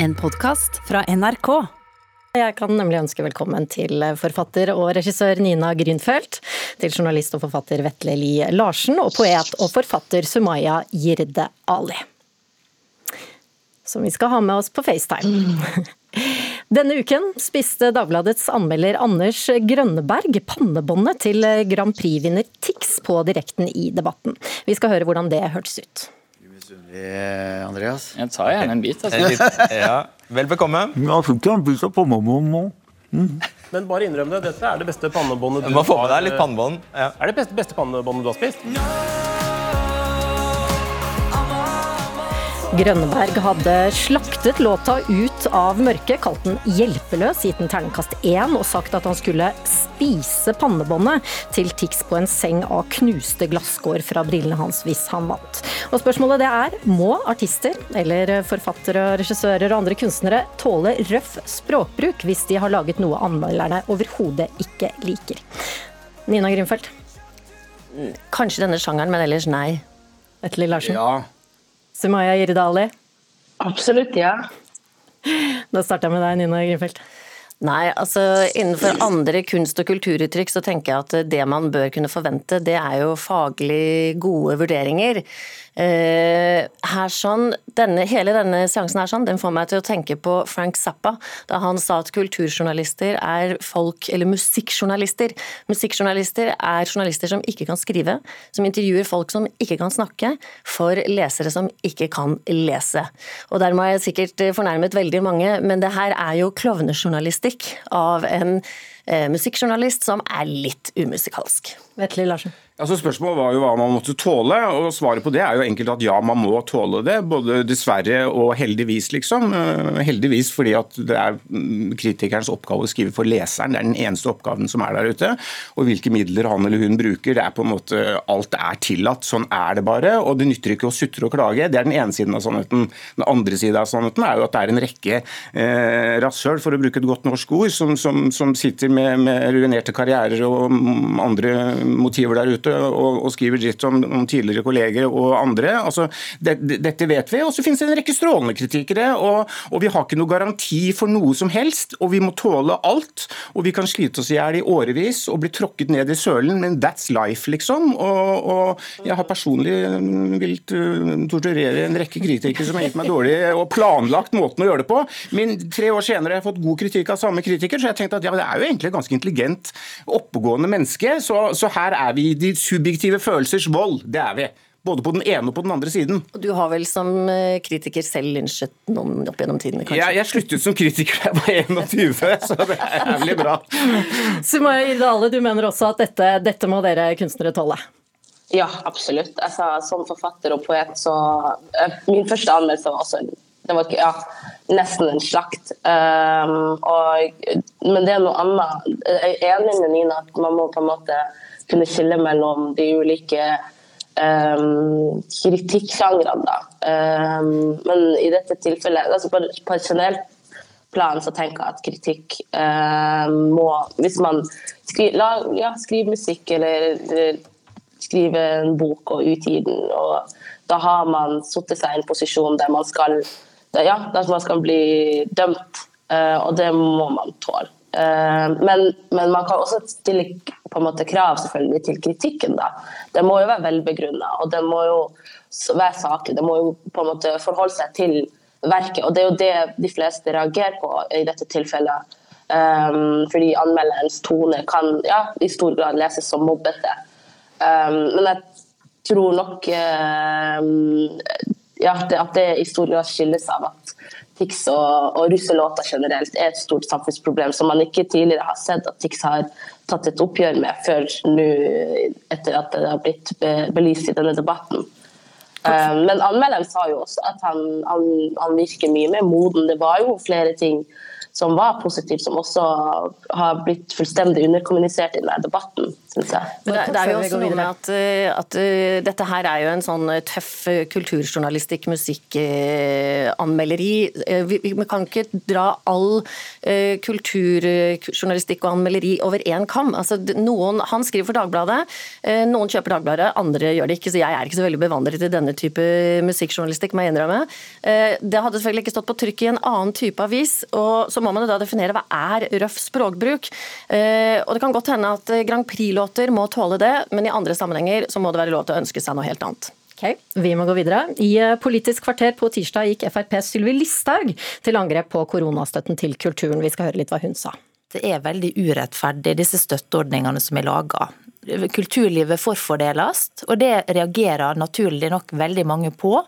En podkast fra NRK. Jeg kan nemlig ønske velkommen til forfatter og regissør Nina Grünfeldt, til journalist og forfatter Vetle Li Larsen og poet og forfatter Sumaya Jirde Ali. Som vi skal ha med oss på FaceTime. Denne uken spiste Dagbladets anmelder Anders Grønneberg pannebåndet til Grand Prix-vinner Tix på direkten i debatten. Vi skal høre hvordan det hørtes ut. Misunnelig, Andreas. Jeg tar gjerne en bit. Altså. ja. Vel bekomme. Jeg fikk en bit av pannebånd nå. Men bare innrøm det. Dette er det beste pannebåndet Du må få med deg litt pannebånd. Ja. Er det beste, beste pannebåndet du har spist? Grønneberg hadde slaktet låta ut av mørket, kalt den hjelpeløs, gitt den terningkast én og sagt at han skulle spise pannebåndet til Tix på en seng av knuste glasskår fra brillene hans hvis han vant. Og spørsmålet det er, må artister, eller forfattere, regissører og andre kunstnere tåle røff språkbruk hvis de har laget noe anmelderne overhodet ikke liker? Nina Grimfeldt, Kanskje denne sjangeren, men ellers nei. Vetle Larsen, ja. Sumaya Iridali? Ali. Absolutt, ja. Da starter jeg med deg, Nina Grimfeldt. Nei, altså innenfor andre kunst- og kulturuttrykk så tenker jeg at det man bør kunne forvente, det er jo faglig gode vurderinger. Eh, her sånn, denne, hele denne seansen her sånn, den får meg til å tenke på Frank Zappa, da han sa at kulturjournalister er folk, eller musikkjournalister. Musikkjournalister er journalister som ikke kan skrive, som intervjuer folk som ikke kan snakke, for lesere som ikke kan lese. Og dermed har jeg sikkert fornærmet veldig mange, men det her er jo klovnejournalistikk av en eh, musikkjournalist som er litt umusikalsk. Vetle Larsen. Altså Spørsmålet var jo hva man måtte tåle, og svaret på det er jo enkelt at ja, man må tåle det. Både dessverre og heldigvis, liksom. Eh, Heldigvis fordi at det er mm, kritikerens oppgave å skrive for leseren. Det er den eneste oppgaven som er der ute. Og hvilke midler han eller hun bruker, det er på en måte alt er tillatt. Sånn er det bare. Og det nytter ikke å sutre og klage. Det er den ene siden av sannheten. Den andre siden av sannheten er jo at det er en rekke eh, rasshøl, for å bruke et godt norsk ord, som, som, som sitter med, med ruinerte karrierer og mm, andre motiver der ute og, og skriver dritt om, om tidligere kolleger og andre. Altså, det, det, dette vet vi. Og så finnes det en rekke strålende og, og vi har ikke noe garanti for noe som helst. Og vi må tåle alt. Og vi kan slite oss i hjel i årevis og bli tråkket ned i sølen, men that's life, liksom. Og, og jeg har personlig mm, villet uh, torturere en rekke kritikere som har gitt meg dårlig og planlagt måten å gjøre det på. Men tre år senere har jeg fått god kritikk av samme kritiker, så jeg tenkte at ja, det er jo egentlig et ganske intelligent, oppegående menneske. Så, så her er vi i de subjektive følelsers vold. Det er vi. Både på den ene og på den andre siden. Og du har vel som eh, kritiker selv lynsjet noen opp gjennom tidene, kanskje? Jeg, jeg sluttet som kritiker da jeg var 21, så det er jævlig bra. Sumaya Irdale, du mener også at dette, dette må dere kunstnere tåle? Ja, absolutt. Altså, som forfatter og poet, så eh, Min første anmeldelse var også det var ikke, ja, nesten en slakt. Um, og, men det er noe annet. Jeg er enig med Nina at man må på en måte kunne skille mellom de ulike um, kritikksjangrene. da. Um, men i dette tilfellet, altså på, på et generelt plan så tenker jeg at kritikk eh, må Hvis man skriver, la, ja, skriver musikk eller, eller skriver en bok og utgir den, og da har man satt seg i en posisjon der man skal ja, der man skal bli dømt, uh, og det må man tåle. Uh, men, men man kan også stille på en måte krav selvfølgelig til kritikken. da. Det må jo være velbegrunna, og det må jo være saklig. Det må jo på en måte forholde seg til verket, og det er jo det de fleste reagerer på i dette tilfellet. Um, fordi anmelderens tone kan ja, i stor grad leses som mobbete. Um, men jeg tror nok um, ja, at det i stor grad skilles av at Tix og, og russelåter generelt er et stort samfunnsproblem som man ikke tidligere har sett at Tix har tatt et oppgjør med før nå, etter at det har blitt belyst i denne debatten. Um, men anmelderen sa jo også at han, han, han virker mye mer moden. Det var jo flere ting som var positiv, som også har blitt fullstendig underkommunisert i denne debatten. syns jeg. Men det, det er jo også noe med at, at eh, dette her er jo en sånn eh, tøff eh, kulturjournalistikk, musikkanmelderi. Vi, vi kan ikke dra all kulturjournalistikk og anmelderi over én kam. Altså, noen, han skriver for Dagbladet, noen kjøper Dagbladet, andre gjør det ikke. Så jeg er ikke så veldig bevandret i denne type musikkjournalistikk, må jeg innrømme. Eh, Det hadde selvfølgelig ikke stått på trykk i en annen type avis, og så må man jo da definere hva er røff språkbruk. Eh, Og det kan godt hende at eh, Grand Prix-låter må tåle det, men i andre sammenhenger så må det være lov til å ønske seg noe helt annet. Okay, Vi må gå videre. I eh, Politisk kvarter på tirsdag gikk FrPs Sylvi Listhaug til angrep på koronastøtten til kulturen. Vi skal høre litt hva hun sa. Det er veldig urettferdig, disse støtteordningene som er laga. Kulturlivet forfordeles, og det reagerer naturlig nok veldig mange på.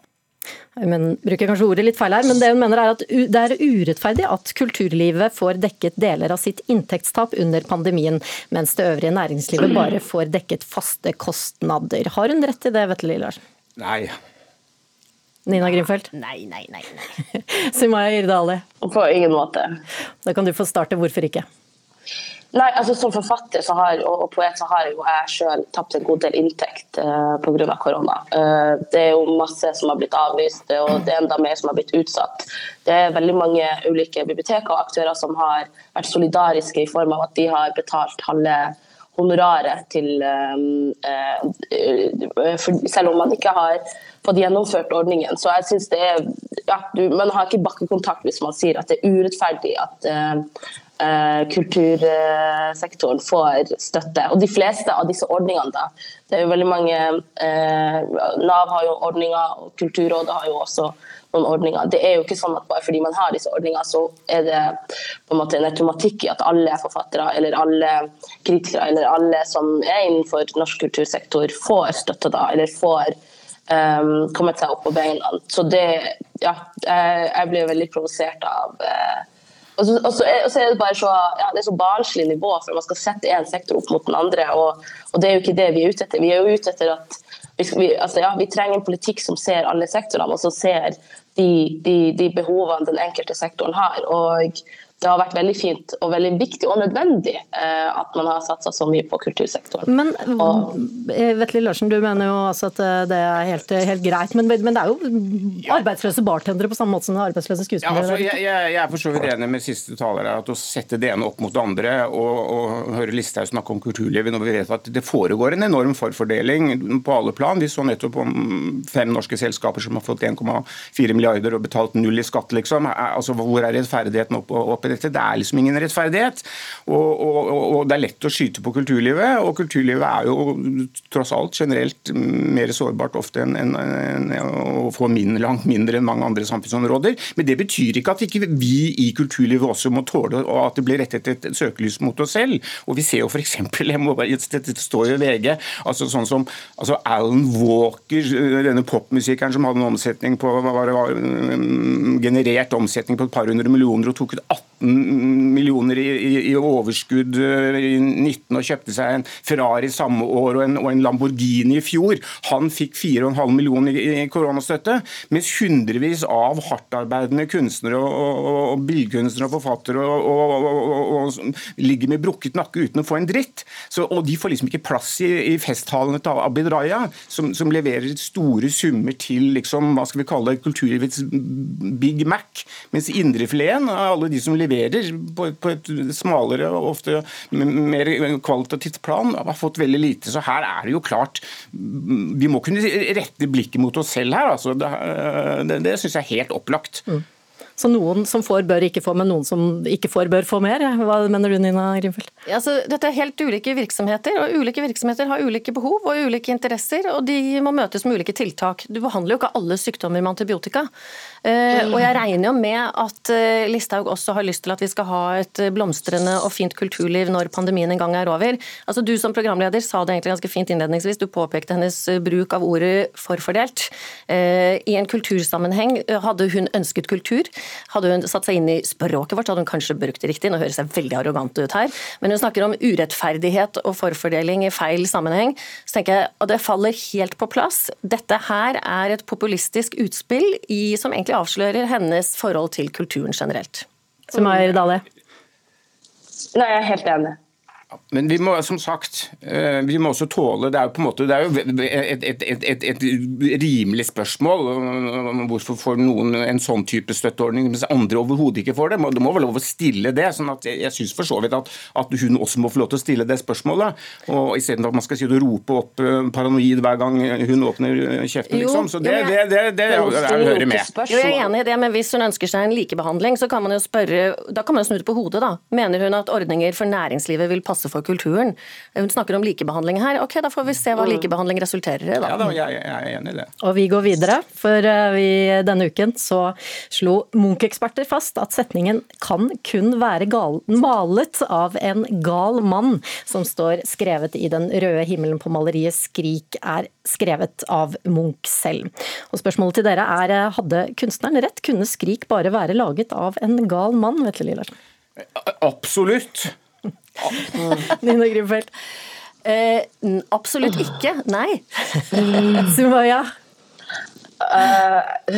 Men bruker kanskje ordet litt feil her, men det hun mener er at det er urettferdig at kulturlivet får dekket deler av sitt inntektstap under pandemien, mens det øvrige næringslivet bare får dekket faste kostnader. Har hun rett i det, Vetle Lillarsen? Nei. Nina Grimfeldt? Nei, nei, nei. nei. Sumaya Irdali? På ingen måte. Da kan du få starte. Hvorfor ikke? Nei, altså Som forfatter har, og, og poet så har jo jeg sjøl tapt en god del inntekt uh, pga. korona. Uh, det er jo masse som har blitt avlyst, og det er enda mer som har blitt utsatt. Det er veldig mange ulike biblioteker og aktører som har vært solidariske i form av at de har betalt halve honoraret til eh, uh, for, Selv om man ikke har fått gjennomført ordningen. Så jeg synes det er ja, du, Man har ikke bakkekontakt hvis man sier at det er urettferdig at eh, eh, kultursektoren får støtte. Og de fleste av disse ordningene, da. Det er jo veldig mange eh, Nav har jo ordninger, og Kulturrådet har jo også noen ordninger. Det er jo ikke sånn at bare fordi man har disse ordningene, så er det på en måte en automatikk i at alle forfattere eller alle kritikere eller alle som er innenfor norsk kultursektor, får støtte da, eller får um, kommet seg opp på beina. Så det Ja, jeg, blir veldig provosert av eh, og så, og, så er, og så er det bare så, ja, det er så barnslig nivå for man skal sette én sektor opp mot den andre. Og, og det er jo ikke det vi er ute etter. Vi er jo ute etter at vi, vi, altså, ja, vi trenger en politikk som ser alle sektorene, og som ser de, de, de behovene den enkelte sektoren har. Og det har vært veldig fint og veldig viktig og nødvendig eh, at man har satsa så mye på kultursektoren. Men Og- eh, Vetle Larsen, du mener jo altså at eh, det er helt, helt greit, men, men det er jo arbeidsløse bartendere på samme måte som det er arbeidsløse Ja, altså, jeg, jeg, jeg er for så vidt enig med siste taler her, at å sette det ene opp mot det andre og, og høre Listhaug snakke om kulturlivet når vi vet at det foregår en enorm forfordeling på alle plan. Vi så nettopp om fem norske selskaper som har fått 1,4 milliarder og betalt null i skatt, liksom. Er- Altså, hvor er rettferdigheten opp- dette? Det er liksom ingen rettferdighet. Og, og, og, det er lett å skyte på kulturlivet, og kulturlivet er jo tross alt generelt mer sårbart ofte enn en, en, å få min, langt mindre enn mange andre samfunnsområder. Men det betyr ikke at ikke vi i kulturlivet også må tåle og at det blir rettet et søkelys mot oss selv. Og vi ser jo f.eks. Dette står jo i VG. altså sånn som altså Alan Walker, denne popmusikeren som hadde en omsetning på hva var det var, generert omsetning på et par hundre millioner og tok ut 18 millioner i, i, i overskudd eh, i 19 og kjøpte seg en Ferrari samme år og en, og en Lamborghini i fjor. Han fikk 4,5 millioner i, koronastøtte, mens hundrevis av hardtarbeidende kunstnere og, og, og billedkunstnere og forfattere ligger med brukket nakke uten å få en dritt. Så, og de får liksom ikke plass i, i festtalene til Abid Raja, som, som leverer store summer til liksom, hva skal vi kalle det, kulturlivets Big Mac, mens indrefileten av alle de som leverer på, på et smalere og ofte mer kvalitativt plan, har fått veldig lite. Så her er det jo klart Vi må kunne rette blikket mot oss selv her. Altså, det det, det syns jeg er helt opplagt. Så noen som får, bør ikke få, men noen som ikke får, bør få mer? Hva mener du Nina Grimfeldt? Ja, altså, dette er helt ulike virksomheter, og ulike virksomheter har ulike behov og ulike interesser, og de må møtes med ulike tiltak. Du behandler jo ikke alle sykdommer med antibiotika. Eh, og jeg regner jo med at eh, Listhaug også har lyst til at vi skal ha et blomstrende og fint kulturliv når pandemien en gang er over. Altså, du som programleder sa det egentlig ganske fint innledningsvis. Du påpekte hennes eh, bruk av ordet forfordelt. Eh, I en kultursammenheng eh, hadde hun ønsket kultur. Hadde hun satt seg inn i språket vårt, hadde hun kanskje brukt det riktig. Nå høres jeg veldig arrogant ut her, men hun snakker om urettferdighet og forfordeling i feil sammenheng. Så tenker jeg, og det faller helt på plass. Dette her er et populistisk utspill i, som egentlig avslører hennes forhold til kulturen generelt. Sumaya Dale. Nei, jeg er helt enig. Men vi må som sagt, eh, vi må også tåle Det er jo på en måte det er jo et, et, et, et, et rimelig spørsmål. Hvorfor får noen en sånn type støtteordning, mens andre overhodet ikke får det? Det må vel lov å stille det. sånn at Jeg, jeg syns for så vidt at, at hun også må få lov til å stille det spørsmålet. og Istedenfor at man skal si det, rope opp øh, paranoid hver gang hun åpner kjeften, liksom. Så det, jo, det, men- det, det, det, det hører med. Jo, jeg er enig i det, men hvis hun ønsker seg en likebehandling, så kan man jo spørre Da kan man jo snu det på hodet, da. Mener hun at ordninger for næringslivet vil passe for kulturen? Hun snakker om likebehandling her. Ok, da får vi se hva likebehandling resulterer i, da. Ja, da, jeg, jeg er enig i det. Og vi går videre, for eh, vi, denne uken så slo Munch-eksperter fast at setningen kan kun være gal malet av en gal mann, som står skrevet i den røde himmelen på maleriet 'Skrik' er skrevet av Munch selv. Og spørsmålet til dere er, eh, hadde kunstneren rett? Kunne 'Skrik' bare være laget av en gal mann, Vetle Lilersen? Absolutt. Nina Grimfeldt? Eh, absolutt ikke, nei. Sumaya?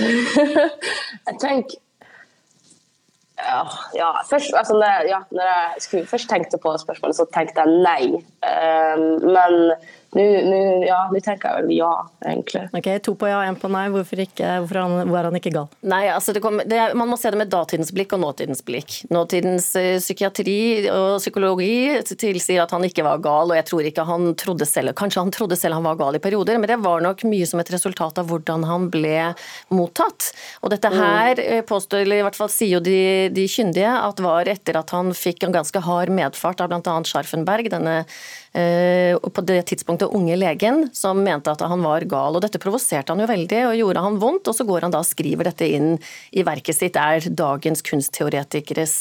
Jeg tenker ja, ja. Først, altså, når, jeg, ja, når jeg skulle, først tenkte på spørsmålet, så tenkte jeg nei. Um, men nå nå- ja, nå tenker jeg vel ja, egentlig. Ok, To på ja, én på nei. Hvorfor, ikke, hvorfor han, hvor var han ikke gal? Nei, altså det kom, det, er- Man må se det med datidens blikk og nåtidens blikk. Nåtidens eh, psykiatri og psykologi tilsier at han ikke var gal, og jeg tror ikke han trodde selv Kanskje han trodde selv han var gal i perioder, men det var nok mye som et resultat av hvordan han ble mottatt. Og dette her mm. påstår, eller i hvert fall sier jo de, de kyndige, at var etter at han fikk en ganske hard medfart av bl.a. Scharfenberg, denne eh, på det tidspunktet unge legen, som mente at han var gal. Og dette provoserte han jo veldig og gjorde han vondt, og så går han da og skriver dette inn i verket sitt. Er dagens kunstteoretikeres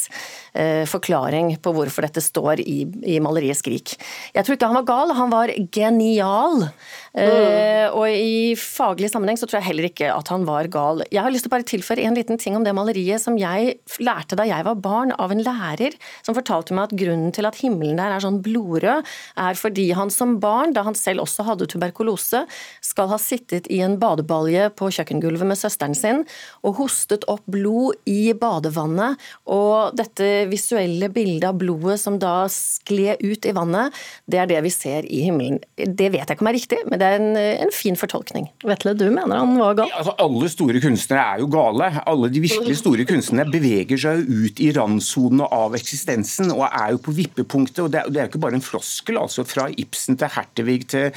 eh, forklaring på hvorfor dette står i, i maleriet 'Skrik'. Jeg tror ikke han var gal, han var genial. Mm. og i faglig sammenheng så tror jeg heller ikke at han var gal. Jeg har lyst til å bare tilføre en liten ting om det maleriet som jeg lærte da jeg var barn av en lærer, som fortalte meg at grunnen til at himmelen der er sånn blodrød, er fordi han som barn, da han selv også hadde tuberkulose, skal ha sittet i en badebalje på kjøkkengulvet med søsteren sin og hostet opp blod i badevannet. Og dette visuelle bildet av blodet som da skled ut i vannet, det er det vi ser i himmelen. Det vet jeg ikke om er riktig, men det er en, en fin fortolkning. Vetle, du mener han var gal? Altså, alle store kunstnere er jo gale. Alle de virkelig store kunstnerne beveger seg jo ut i randsonene av eksistensen og er jo på vippepunktet. og Det er, jo ikke bare en floskel. altså Fra Ibsen til Hertevig til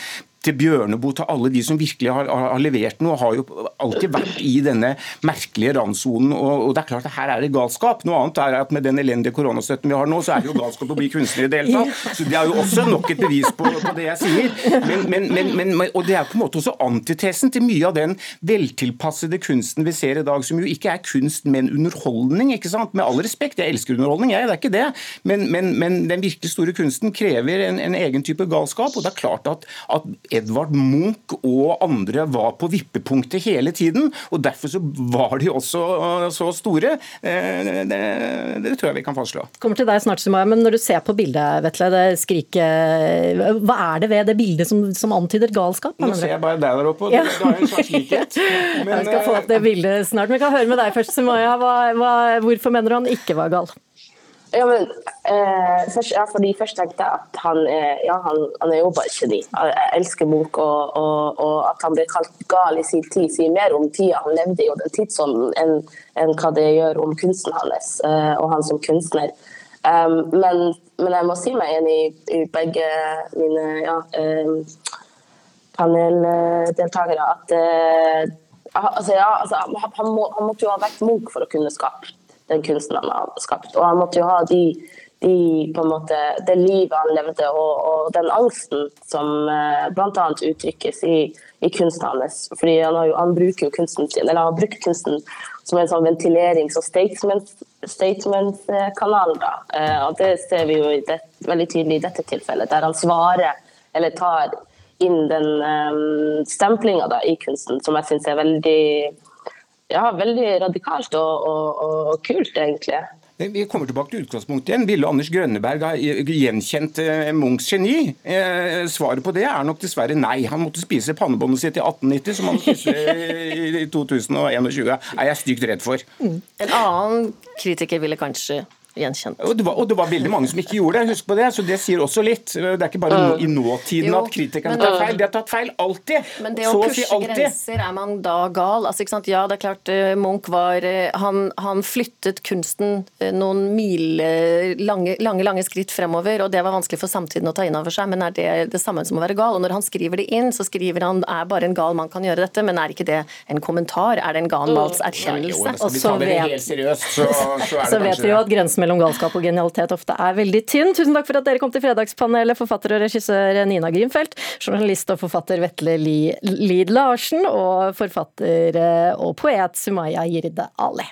til Bjørneboe, til alle de som virkelig har, har, levert noe, har jo alltid vært i denne merkelige randsonen. Og, og det er klart at her er det galskap. Noe annet er at med den elendige koronastøtten vi har nå, så er det jo galskap å bli kunstner i det hele tatt. Så Det er jo også nok et bevis på, på det jeg sier. Men, men, men, men, og det er på en måte også antitesen til mye av den veltilpassede kunsten vi ser i dag, som jo ikke er kunst, men underholdning. ikke sant? Med all respekt, jeg elsker underholdning, jeg, det er ikke det. Men, men, men den virkelig store kunsten krever en, en egen type galskap. Og det er klart at, at Edvard Munch og andre var på vippepunktet hele tiden. Og derfor så var de også uh, så store. Eh, Det, det tror jeg vi kan fastslå. Kommer til deg snart, Sumaya, men når du ser på bildet, Vetle, det skriket Hva er det ved det bildet som, som antyder galskap? Nå ser jeg bare deg der oppe, og Ja. du du har jo en slags likhet. Men, Jeg skal få opp det bildet snart, men vi kan høre med deg først, Sumaya. Hva, hva, hvorfor mener du han ikke var gal? Ja, men eh, først, ja, fordi først tenkte jeg at han er, ja, han, han er jo bare geni. Jeg elsker Munch, og, og, og at han ble kalt gal i sin tid, sier mer om tida han levde i og den tidsånden, enn enn hva det gjør om kunsten hans eh, og han som kunstner. Um, men, men jeg må si meg enig i, begge mine ja, um, paneldeltakere at eh, altså, ja, altså, han, må, han måtte jo ha vært Munch for å kunne skape den kunsten han har skapt. Og han måtte jo ha de, de måte, det livet han levde og, og den angsten som eh, bl.a. uttrykkes i, i kunsten hans. Fordi han, har jo, han bruker jo kunsten sin, eller han har brukt kunsten som en sånn ventilerings- og statement- statement-kanal. Eh, og det ser vi jo det, veldig tydelig i dette tilfellet, der han svarer eller tar inn den um, stemplinga i kunsten, som jeg syns er veldig ja, veldig radikalt og, og, og kult, egentlig. Vi kommer tilbake til utgangspunktet igjen. Ville Anders Grønneberg ha gjenkjent eh, Munchs geni? Eh, svaret på det er nok dessverre nei. Han måtte spise pannebåndet sitt i 1890, som han spiste i 2021. er jeg stygt redd for. En annen kritiker ville kanskje gjenkjent. Og det, var, og det var veldig mange som ikke gjorde det. Husk på det. Så det sier også litt. Det er ikke bare nå, i nåtiden Jo, at kritikerne tar feil. De har tatt feil alltid. Men det å Så pushe grenser, er man da gal? Altså, ikke sant? Ja, det er klart eh, Munch var Han, han flyttet kunsten noen mil lange, lange, lange skritt fremover, og det var vanskelig for samtiden å ta inn over seg. Men er det det samme som å være gal? Og når han skriver det inn, så skriver han er bare en gal mann kan gjøre dette, men er ikke det en kommentar? Er det en gal manns Jo, erkjennelse? da skal vi Og så ta det vet- helt seriøst, så, så er det Så vet kanskje vi jo at grensen mellom galskap og genialitet ofte er veldig tynn. Tusen takk for at dere kom til Fredagspanelet, forfatter og regissør Nina Grimfeldt, journalist og forfatter Vetle Lid Larsen og forfatter og poet Sumaya Jirde Ali.